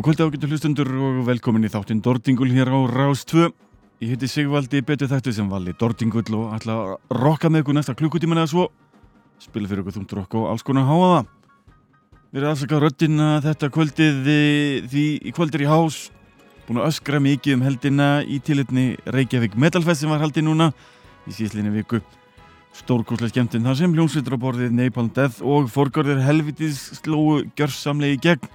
Góð kvöldi ágættu hlustundur og velkomin í þáttinn Dordingul hér á Rás 2. Ég heiti Sigvaldi betur þættu sem vali Dordingul og ætla að rokka með ykkur næsta klukkutíman eða svo. Spila fyrir ykkur þúmt rokk og alls konar háaða. Við erum afsakað röttina þetta kvöldið því í kvöldir í hás. Búin að öskra mikið um heldina í tilitni Reykjavík Metalfest sem var haldið núna í síðslinni viku. Stórkoslega skemmtinn þar sem hljómsveitur á borðið Napalm Death og forgörðir helvitis slóu gjörsamlegi gegn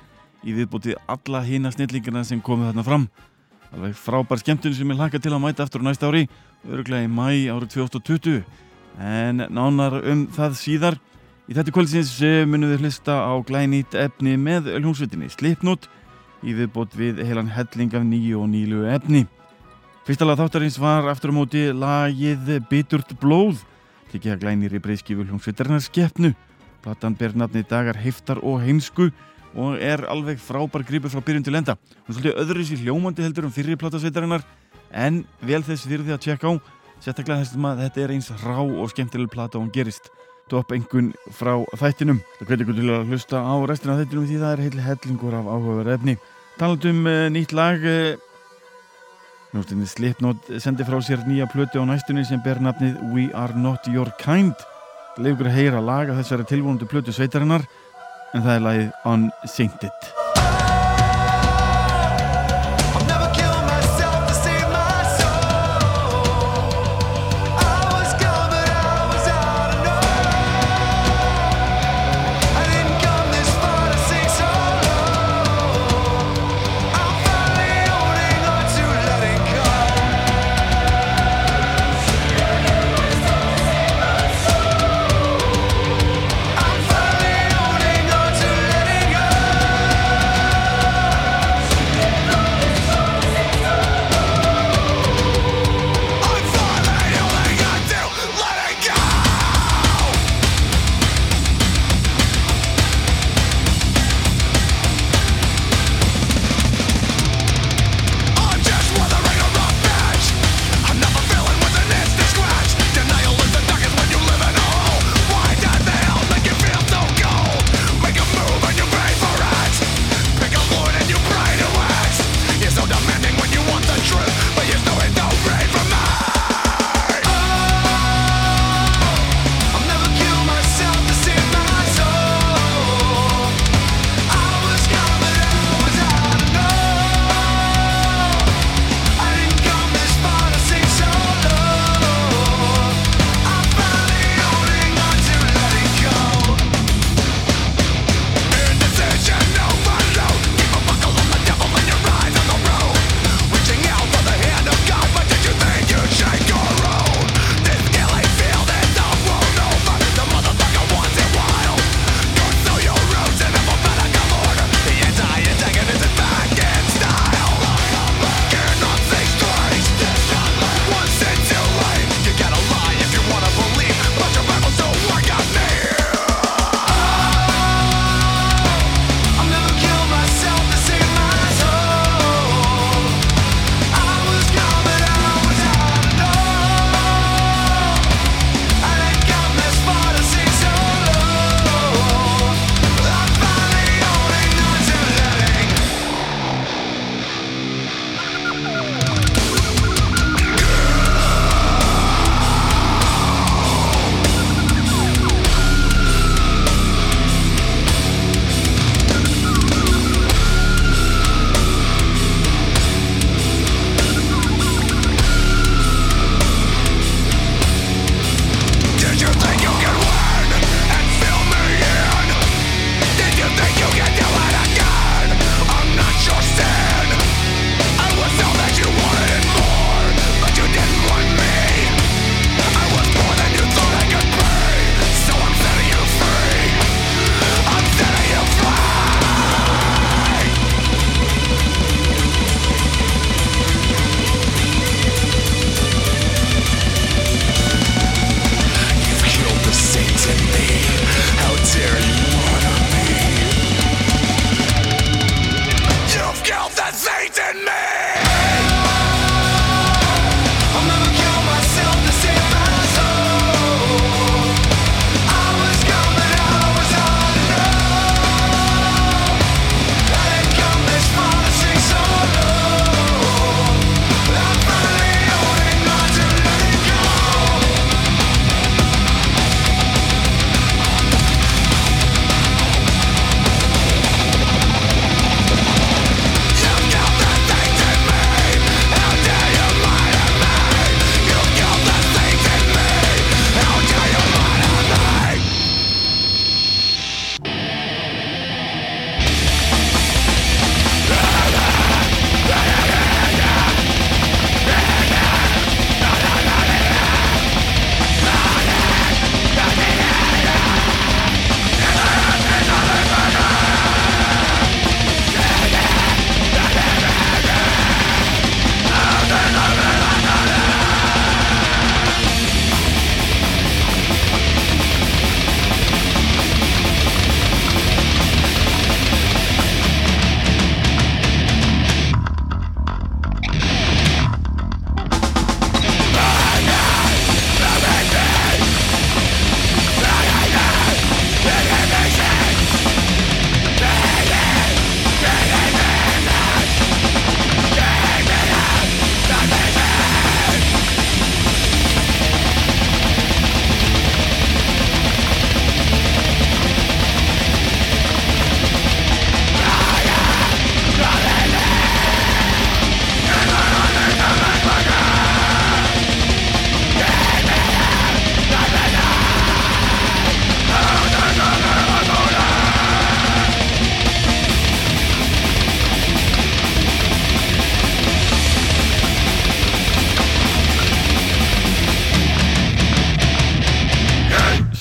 í viðbútið alla hína snillingina sem komið þarna fram. Alveg frábær skemmtun sem ég hlaka til að mæta aftur á næsta ári, öruglega í mæ árið 2020. En nánar um það síðar. Í þetta kvöldsins munum við hlusta á glænýtt efni með hljómsveitinni Slipnot í viðbútt við heilan helling af nýju og nýlu efni. Fyrsta lag þáttarins var aftur á móti lagið Biturt Blóð, tekið að glænýri breyskifu hljómsveitarnar skeppnu. Platan ber nafni dagar heiftar og heimsku og er alveg frábær gripur frá byrjun til enda. Hún er svolítið öðru sér hljómandi heldur um fyrir platasveitarinnar en vel þess virði að tjekka á sérstaklega þessum að þetta er eins rá og skemmtileg plata hún gerist topp engun frá þættinum. Það hveti ykkur til að hlusta á restina af þættinum því það er heil hellingur af áhugaverð efni. Talandum uh, nýtt lag uh, Njóstinni Slipnot sendi frá sér nýja plötu á næstunni sem ber nafnið We Are Not Your Kind. Leifur að heyra laga þessari tilvonandi plötu sveitarinnar en það er lagið on to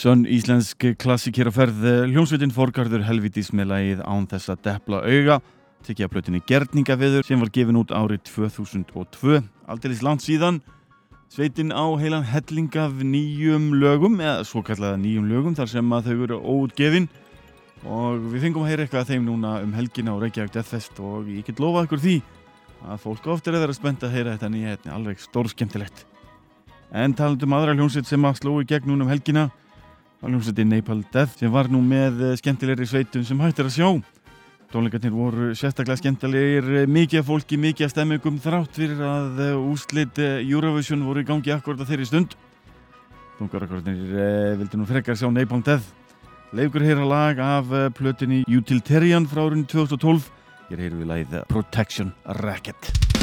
Sönn íslensk klassík hér á ferð hljómsveitin Forgarður helvitis með lagið án þess að depla auga. Tekja plötinni Gerdningaveður sem var gefin út árið 2002 aldrei langt síðan. Sveitin á heilan helling af nýjum lögum eða svo kallaða nýjum lögum þar sem að þau eru óutgefin og við fengum að heyra eitthvað að þeim núna um helgina á Reykjavík Death Fest og ég get lofað ykkur því að fólk ofta er að vera spennt að heyra þetta nýja hérna, alveg stór skemmtilegt en talandum aðra hljómsveit sem að slói gegn núna um helgina var hljómsveitin Napal Death sem var nú með eh, skemmtilegri sveitum sem hættir að sjá. Tónleikarnir voru sérstaklega skemmtilegir eh, mikið af fólki, mikið af stemmingum þrátt fyrir að eh, úslit Eurovision voru í gangi akkurat að þeirri stund. Dungarakvarnir vildi nú frekar sjá Napal Death. Leikur heyra lag af plötinni Utilitarian frá árunni 2012 hér heyru við lagið Protection Racket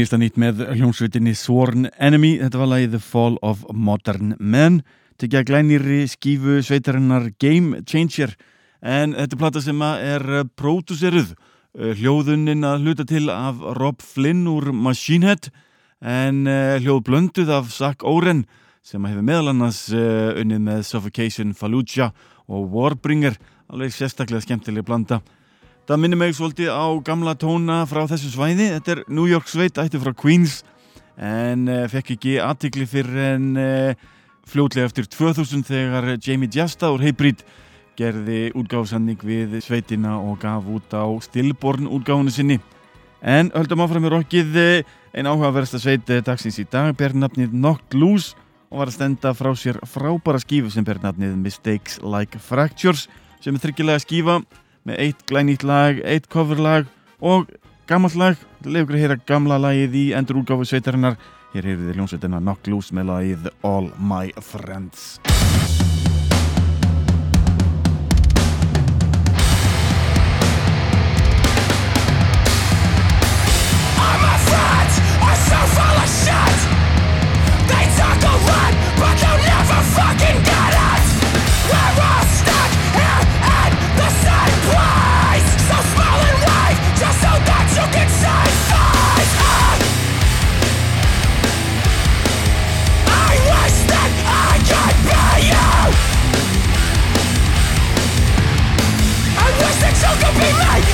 Nýjasta nýtt með hljómsveitinni Sworn Enemy, þetta var lagið The Fall of Modern Men. Tekja glænýri skífu sveitarinnar Game Changer. En þetta er plata sem er pródúseruð eh, hljóðuninn að hluta til af Rob Flynn úr Machine Head. En eh, hljóð blönduð af Zach Oren sem hefur meðal annars eh, unnið með Suffocation, Fallujah og Warbringer. Alveg sérstaklega skemmtileg blanda Það minnir mig svolítið á gamla tóna frá þessu svæði. Þetta er New York sveit, ætti frá Queens en uh, fekk ekki aðtikli fyrir en uh, fljótlega eftir 2000 þegar Jamie Jasta úr Heybrid gerði útgáðsending við sveitina og gaf út á Stillborn útgáðinu sinni. En höldum áfram með rokkið einn áhugaversta sveit dagsins í dag, bernafnið Knocked Loose og var að stenda frá sér frábæra skífu sem bernafnið Mistakes Like Fractures sem er þryggilega skífa með eitt glænýtt lag, eitt coverlag og gammalt lag. Leiður að heyra gamla lagið í endur úrgáfu sveitarinnar. Hér heyrðið hljómsveitina Knock Loose með lagið All My Friends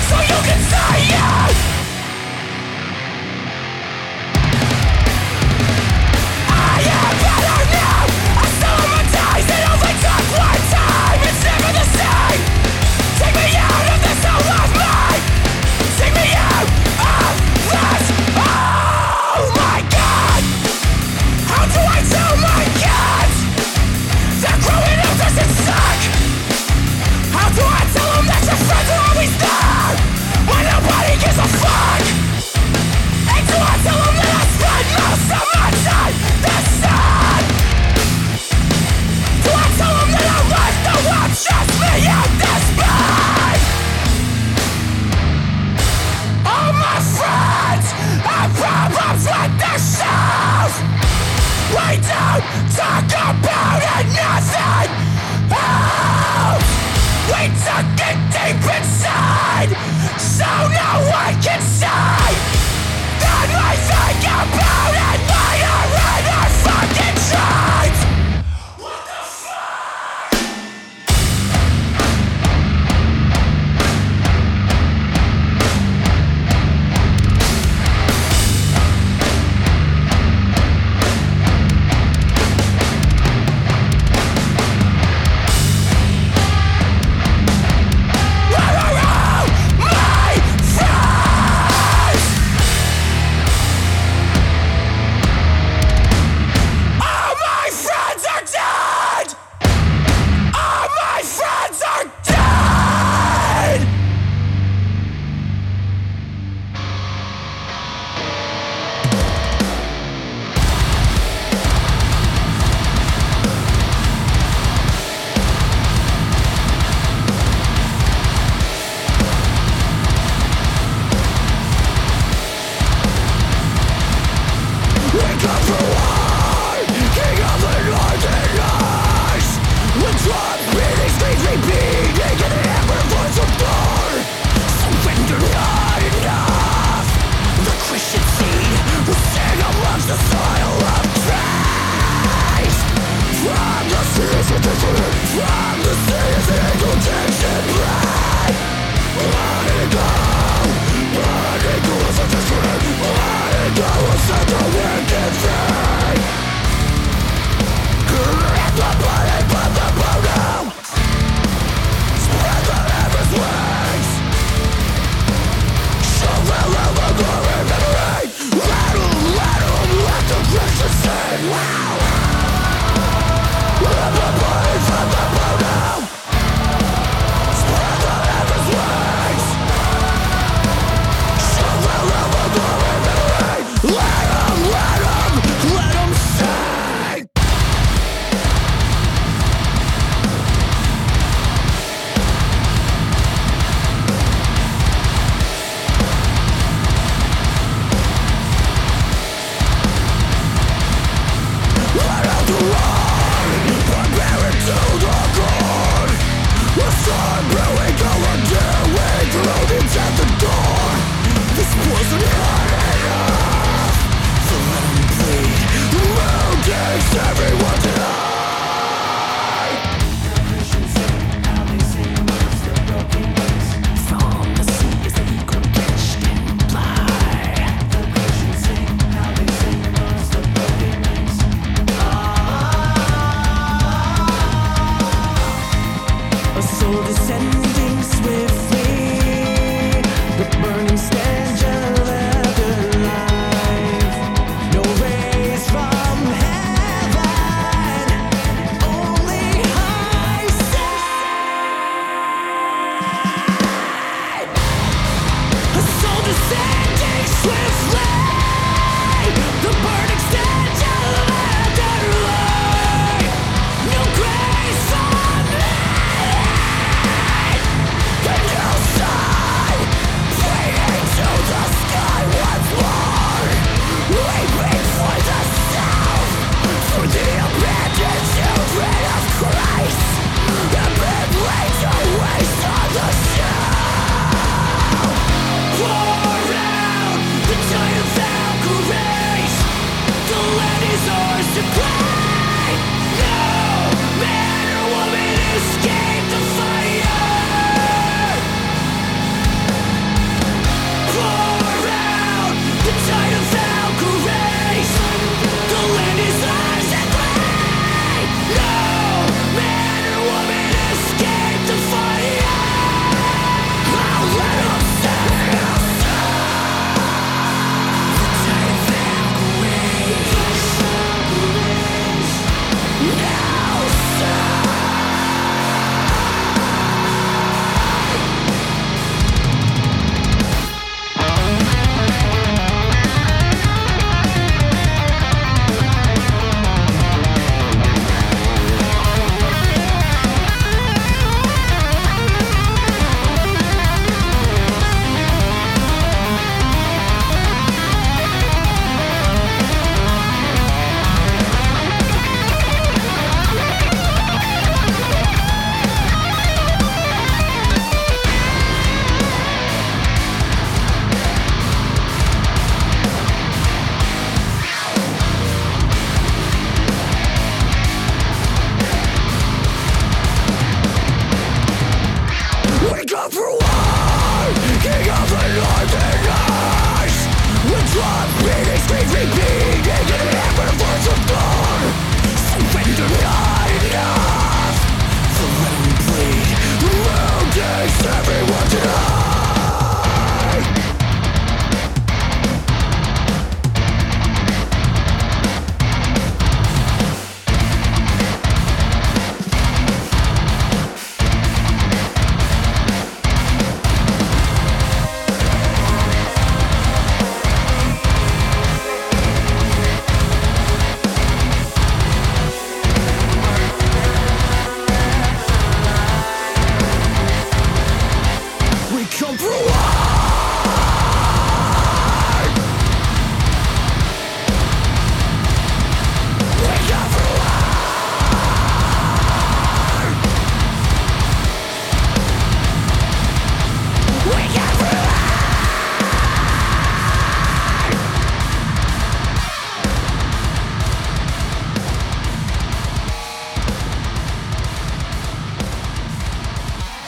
So you can say yeah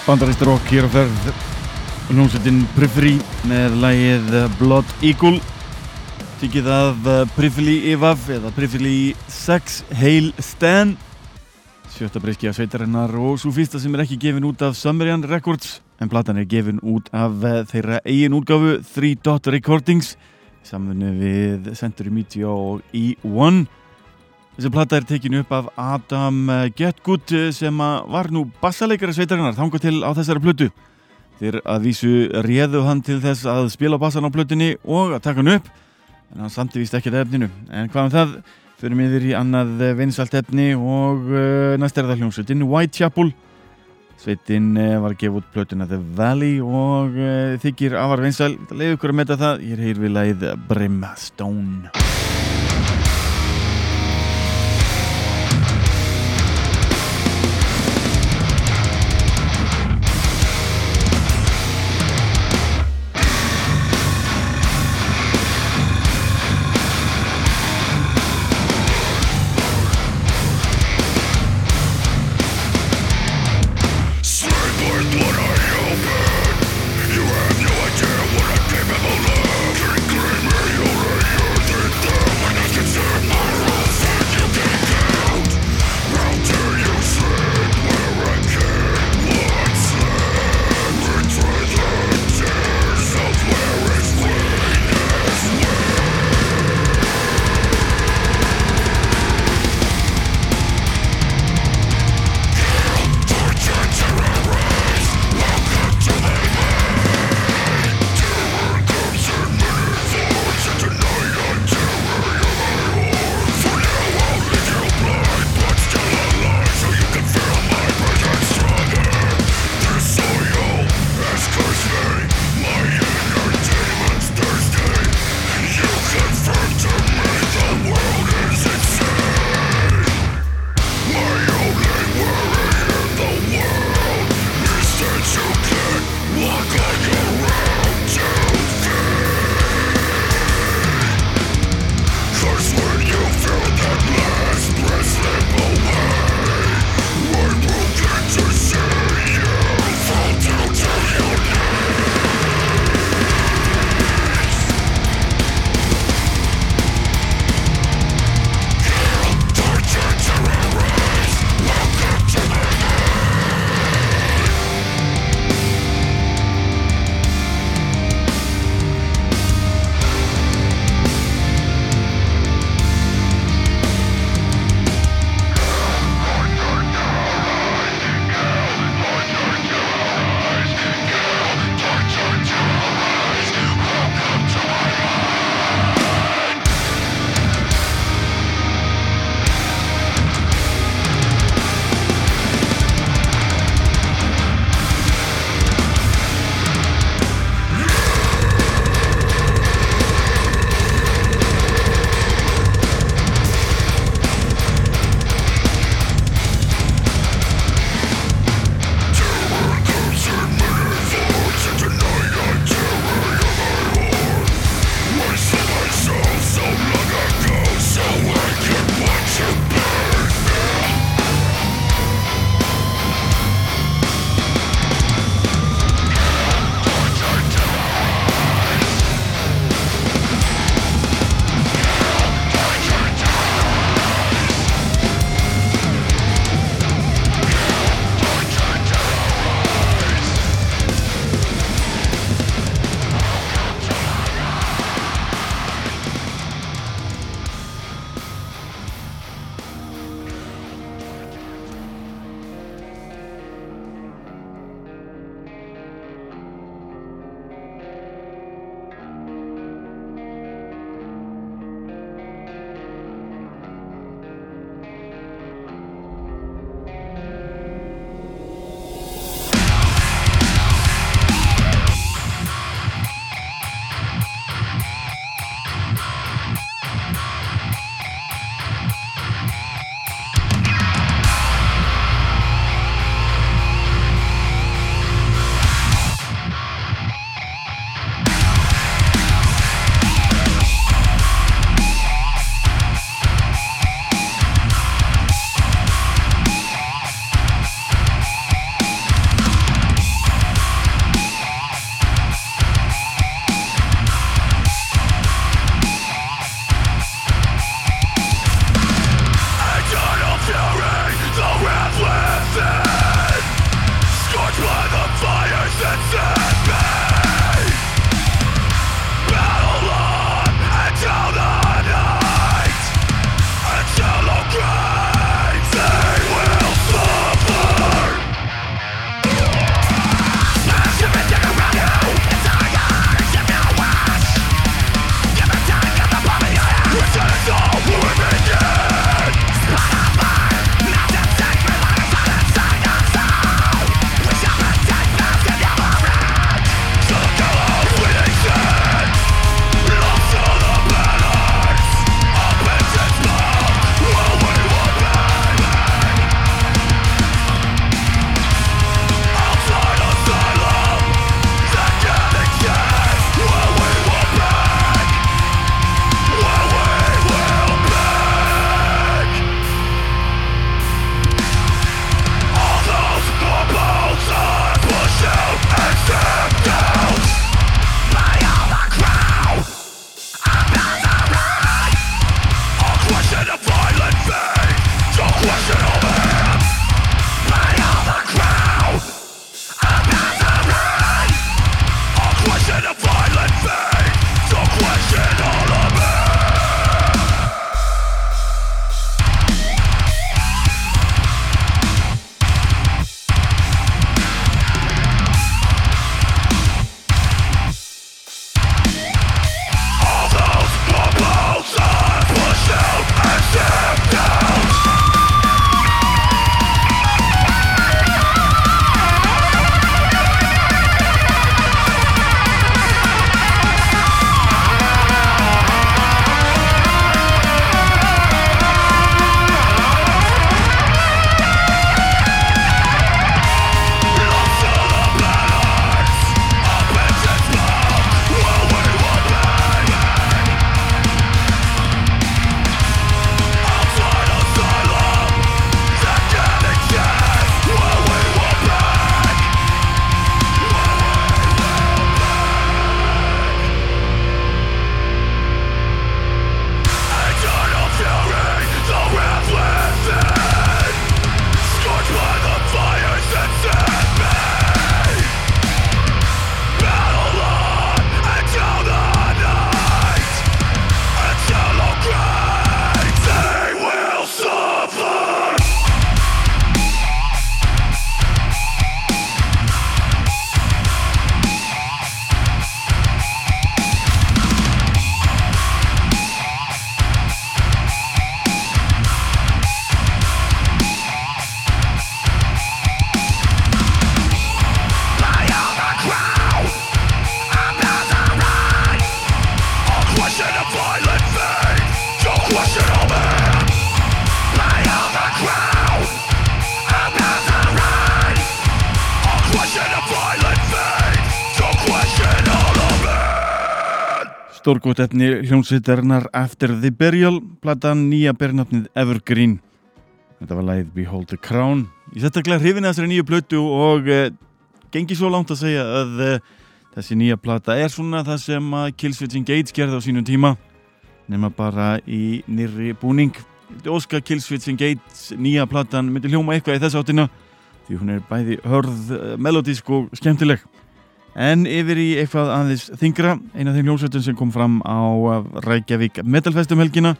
Bandarist rock hér á ferð. Hljómsveitin Prifri með lægið Blood Eagle Tykkið af Prifli Ivaf eða Prifli 6 Hail Stan. Sjötta breyski af sveitarinnar og svo fyrsta sem er ekki gefin út af Summerian Records en platan er gefin út af þeirra eigin útgáfu Three Dot Recordings samfunni við Century Media og E1 Þessi platta er tekinu upp af Adam eh, Getgood eh, sem var nú bassaleikari sveitarinnar þángu til á þessari plötu. Þeir að vísu réðu hann til þess að spila bassan á plötunni og að taka hann upp en hann samti vist ekki það efninu. En hvað um það, fyrir miður í annað vinsalt efni og næst er það hljómsveitin Whitechapel. Sveitin var að gefa út plötuna The Valley og þykir afar vinsal. Leif ykkur að metta það, ég er heyr við lagið Brimstone. Stórgótt efni hljómsveitarnar After the Burial, platan nýja bernafnið Evergreen. Þetta var lægið Behold the Crown. Ég sett ekki hrifin að þessari nýju plötu og uh, gengi svo langt að segja að uh, þessi nýja plata er svona það sem að Killswitch Engage gerði á sínum tíma nema bara í nýri búning. Óska Killswitch Engage nýja platan myndi hljóma eitthvað í þess áttina því hún er bæði hörð, uh, melodísk og skemmtileg. En yfir í eitthvað aðeins þingra, eina af þeim hljómsveitum sem kom fram á Reykjavík Metalfestum helgina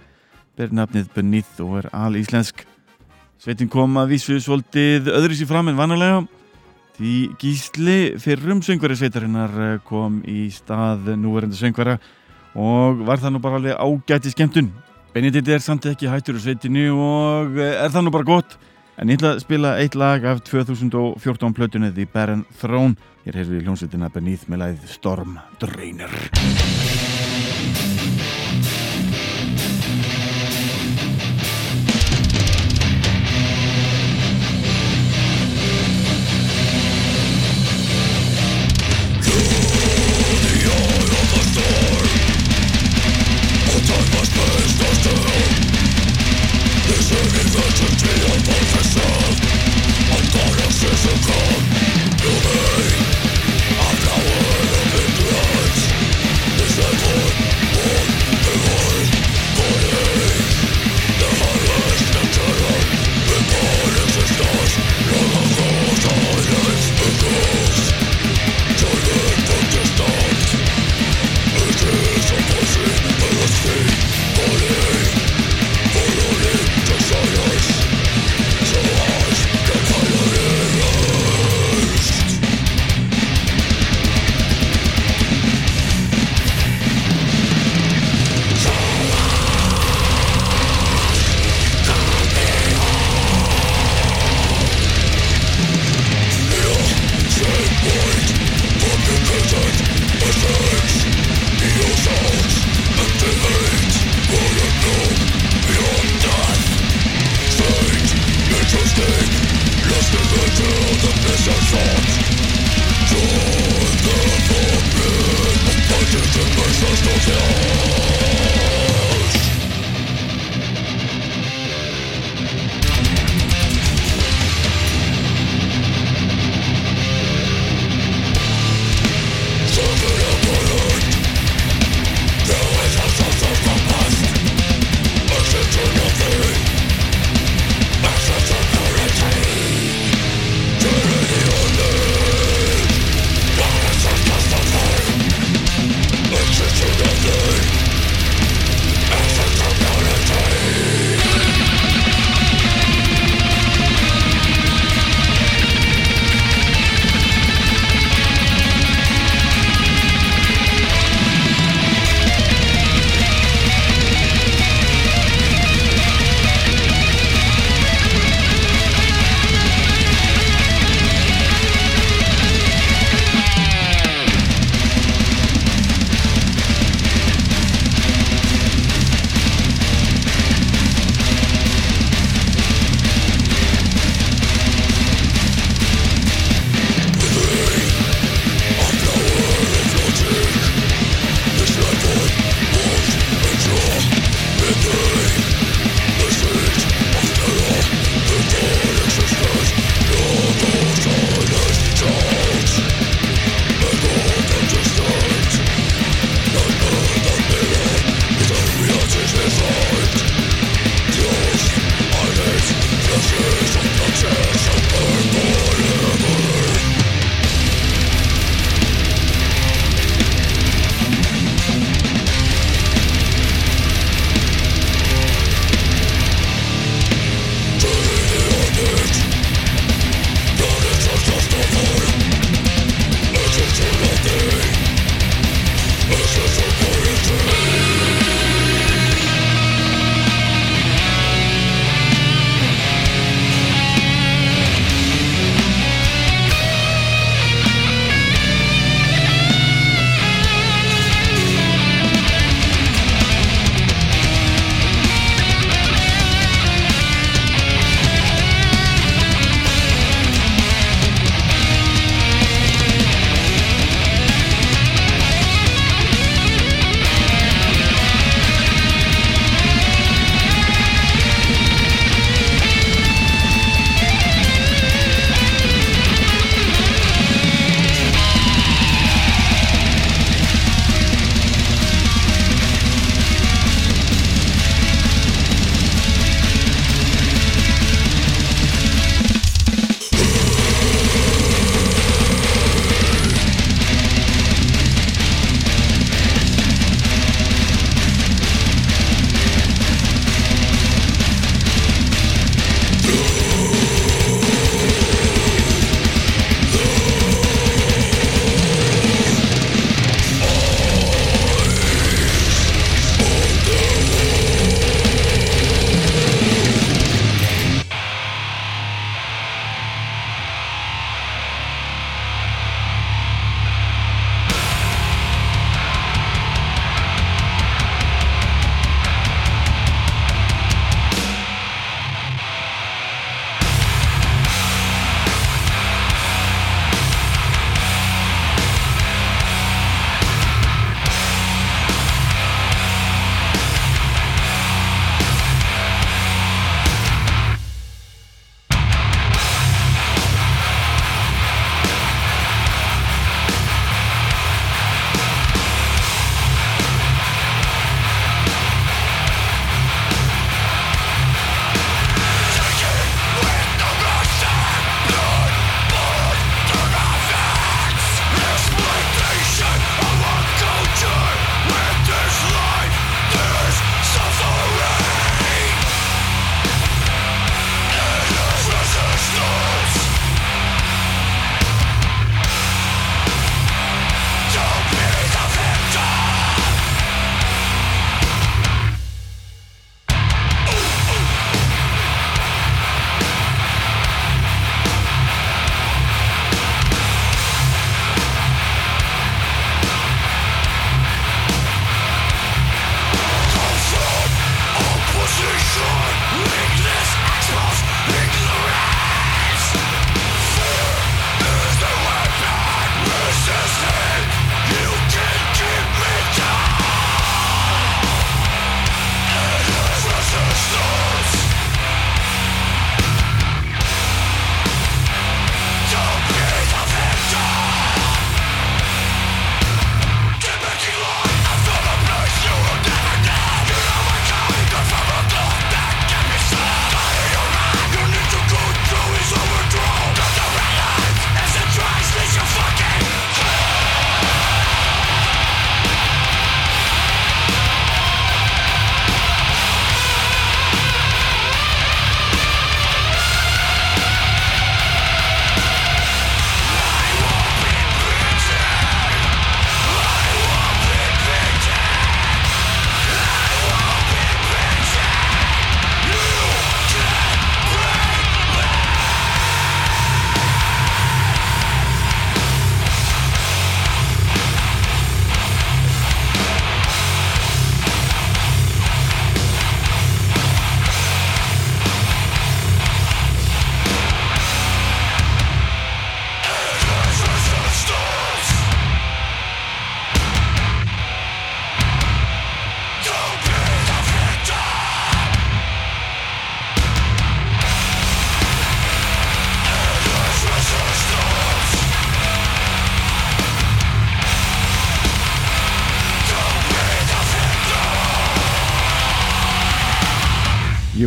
ber nafnið Beneath og er alíslensk. Sveitin kom að vísu svolítið öðru sér fram en vanalega því gísli fyrrum söngveri sveitarinnar kom í stað núverandi söngvera og var það nú bara alveg ágæti skemmtun. Benedikt er samt ekki hættur úr sveitinu og er það nú bara gott en ég ætla að spila eitt lag af 2014 plötunni The Baron Throne. Hér heyrðu við hljómsveitina Beneath með læð Storm Drainer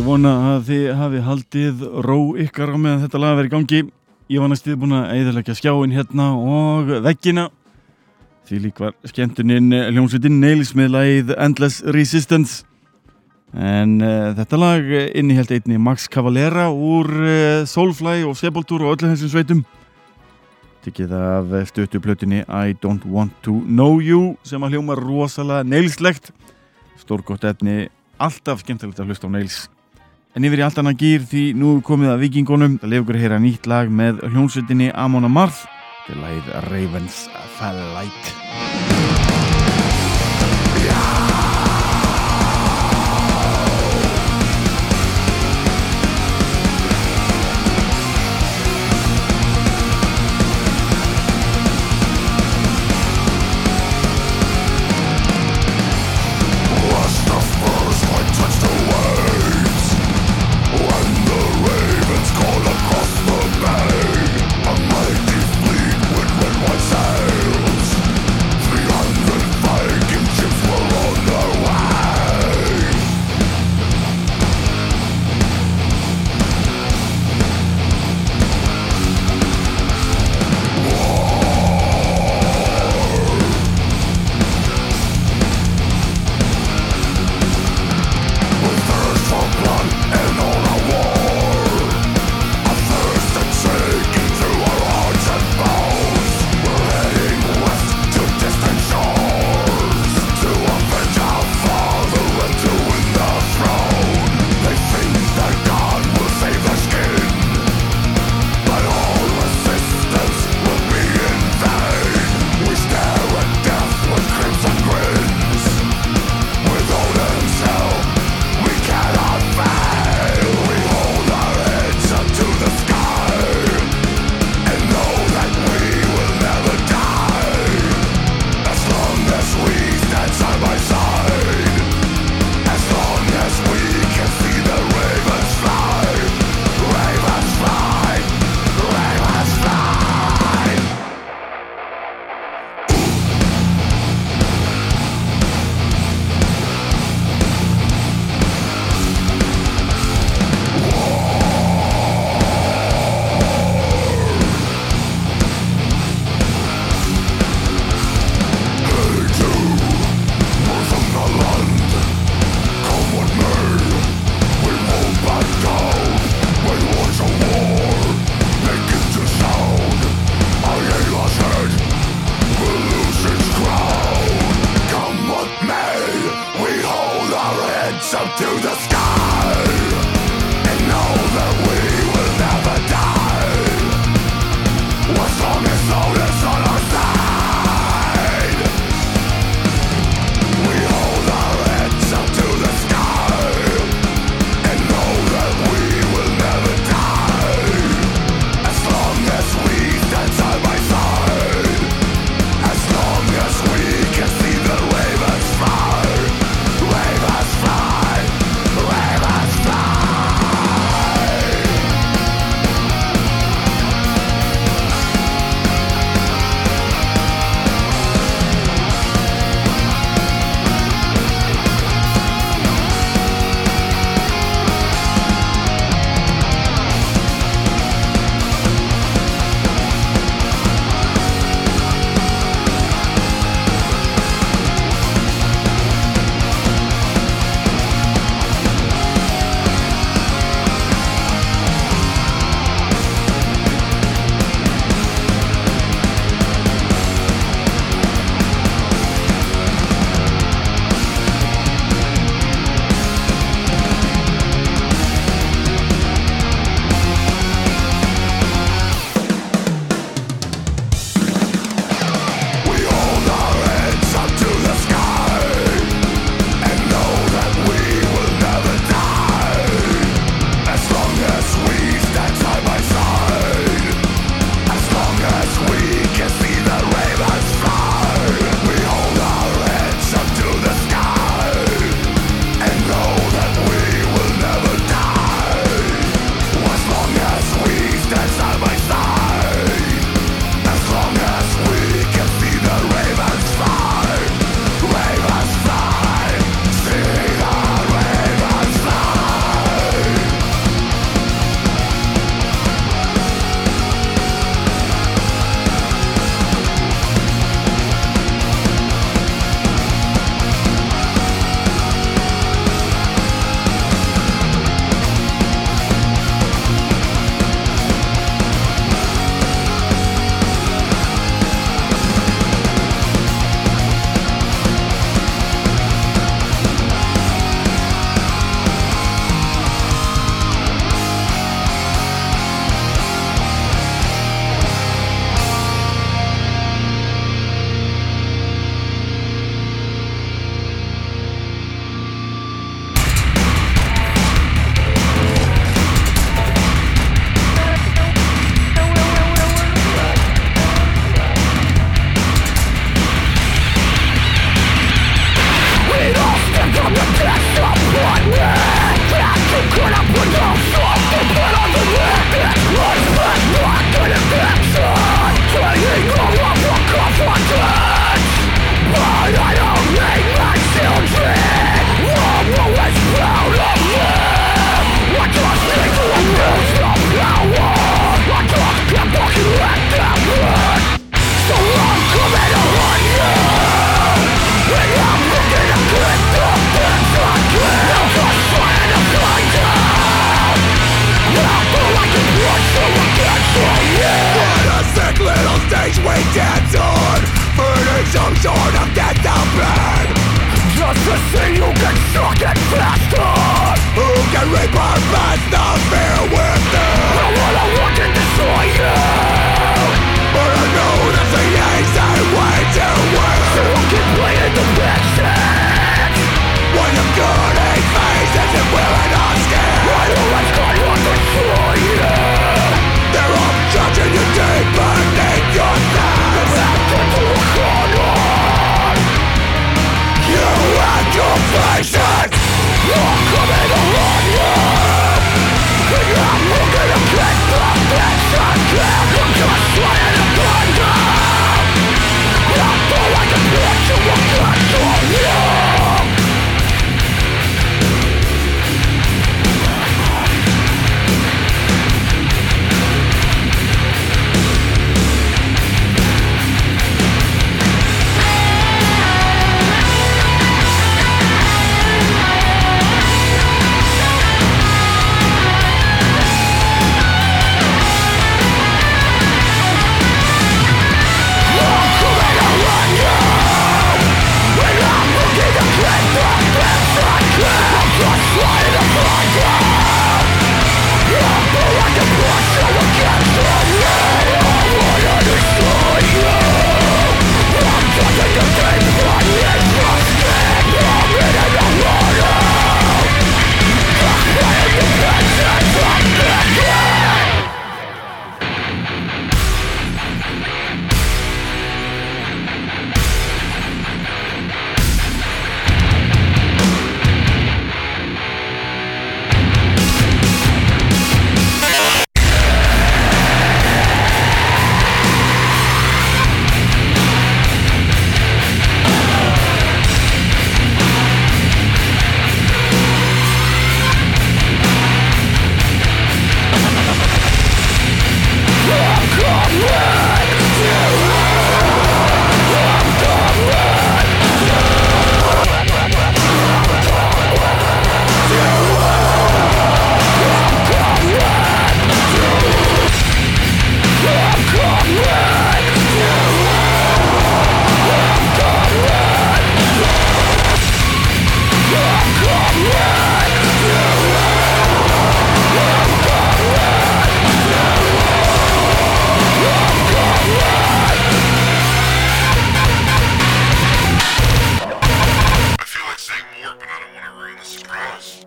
Ég vona að þið hafi haldið ró ykkar á meðan þetta lag verið gangi. Ég var næstuði búin að eðalega skjáin hérna og veggina. Því lík var skemmtuninn hljómsveitin Nails með lagið Endless Resistance. En uh, þetta lag innihjalt einni Max Cavalera úr uh, Soulfly og Sepultura og öllu þessum sveitum. Tikið af stöttu plötunni I Don't Want To Know You sem að hljóma rosalega Nailslegt. Stórgótt efni, alltaf skemmtilegt að hlusta á Nails. En yfir í allt annað gýr því nú komið að vikingunum. Það lefur ykkur að heyra nýtt lag með hljómsveitinni Amon Amarth. Er lagið Ravens Flight. Sails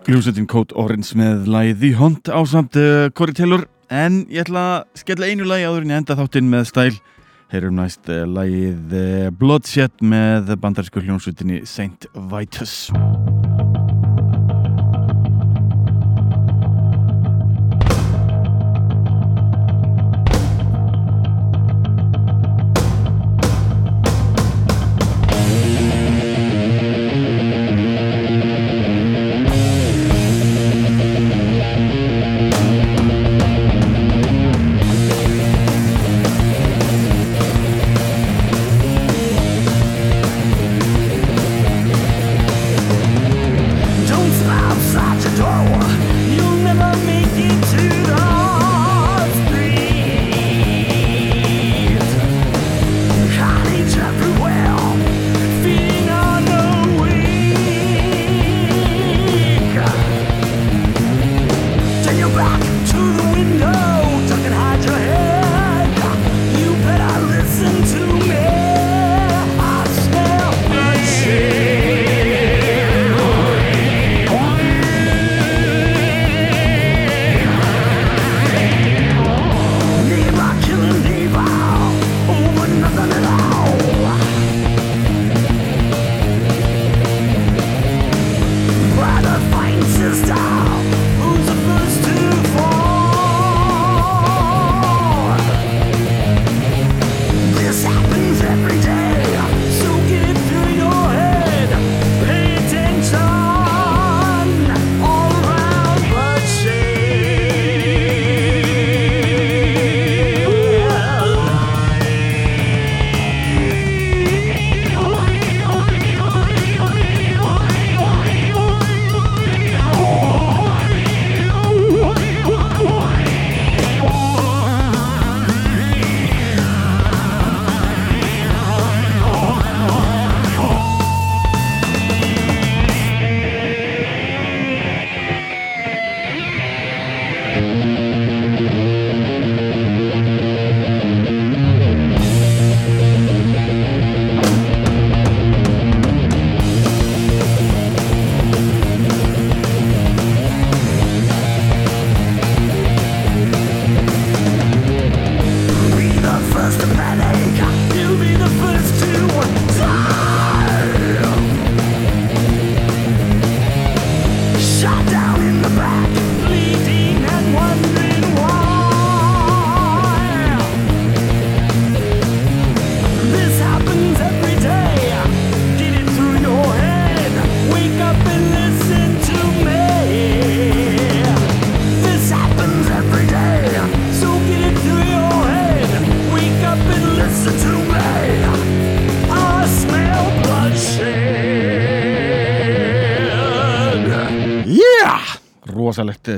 Hljómsveitin Code Orange með lagið The Hunt á samt uh, Corey Taylor. En ég ætla að skella einu lagi áður en ég enda þáttinn með stæl heyrum næst uh, lagið uh, Bloodshed með bandarísku hljómsveitinni Saint Vitus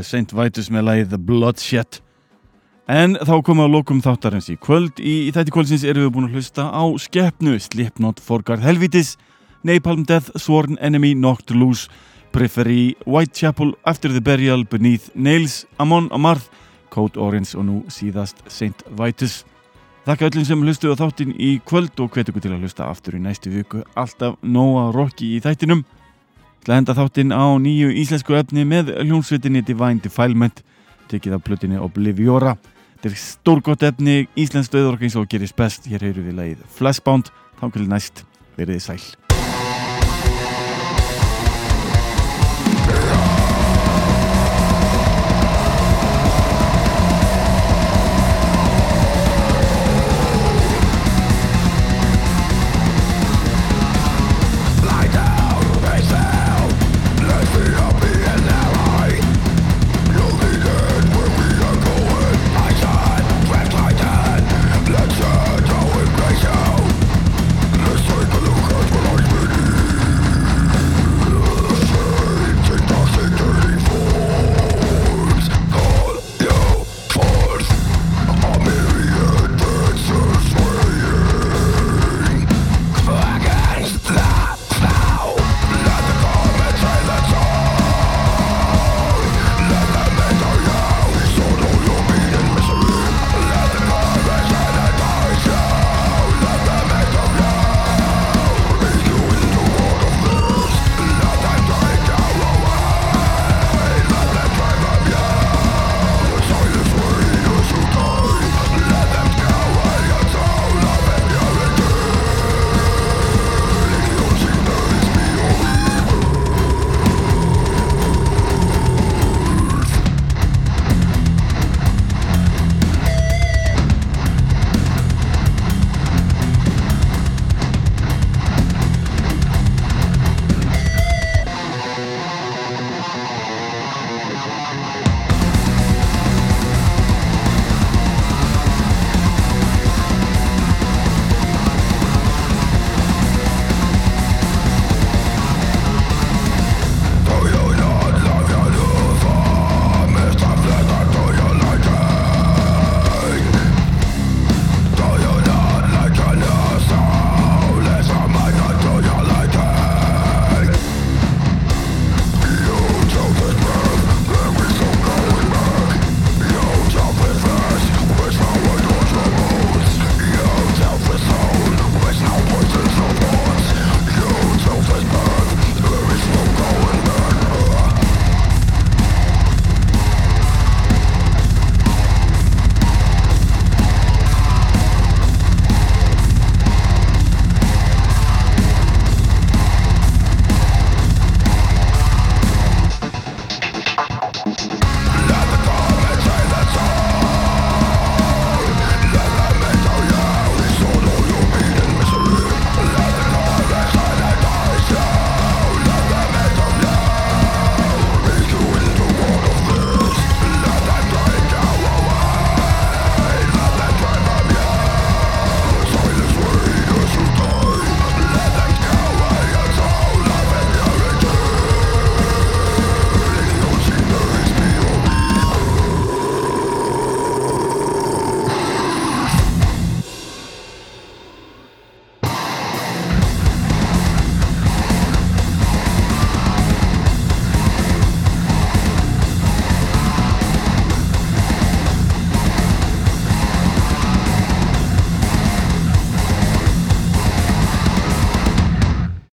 St. Vitus með lagið The Bloodshed En þá komum við að lokum þáttarins í kvöld. Í, í þætti kvöldsins erum við búin að hlusta á Skeppnu, Slipknot, Forgard Helvitis, Napalm Death, Sworn Enemy, Knocked Loose, Periphery, Whitechapel, After the Burial, Beneath, Nails, Amon Amarth, Code Orange og nú síðast St. Vitus. Þakka öllum sem hlustuðu á þáttin í kvöld og hvet ykkur til að hlusta aftur í næstu viku. Alltaf nóga rocki í þættinum. Það henda þáttin á nýju íslensku efni með hljómsveitinni Divine Defilement, tekið af plutinni Obliviora. Þetta er stórgótt efni, Íslands döðorg eins og gerist best. Hér heyru við leið Flashbound, þá kvæli næst, verið sæl.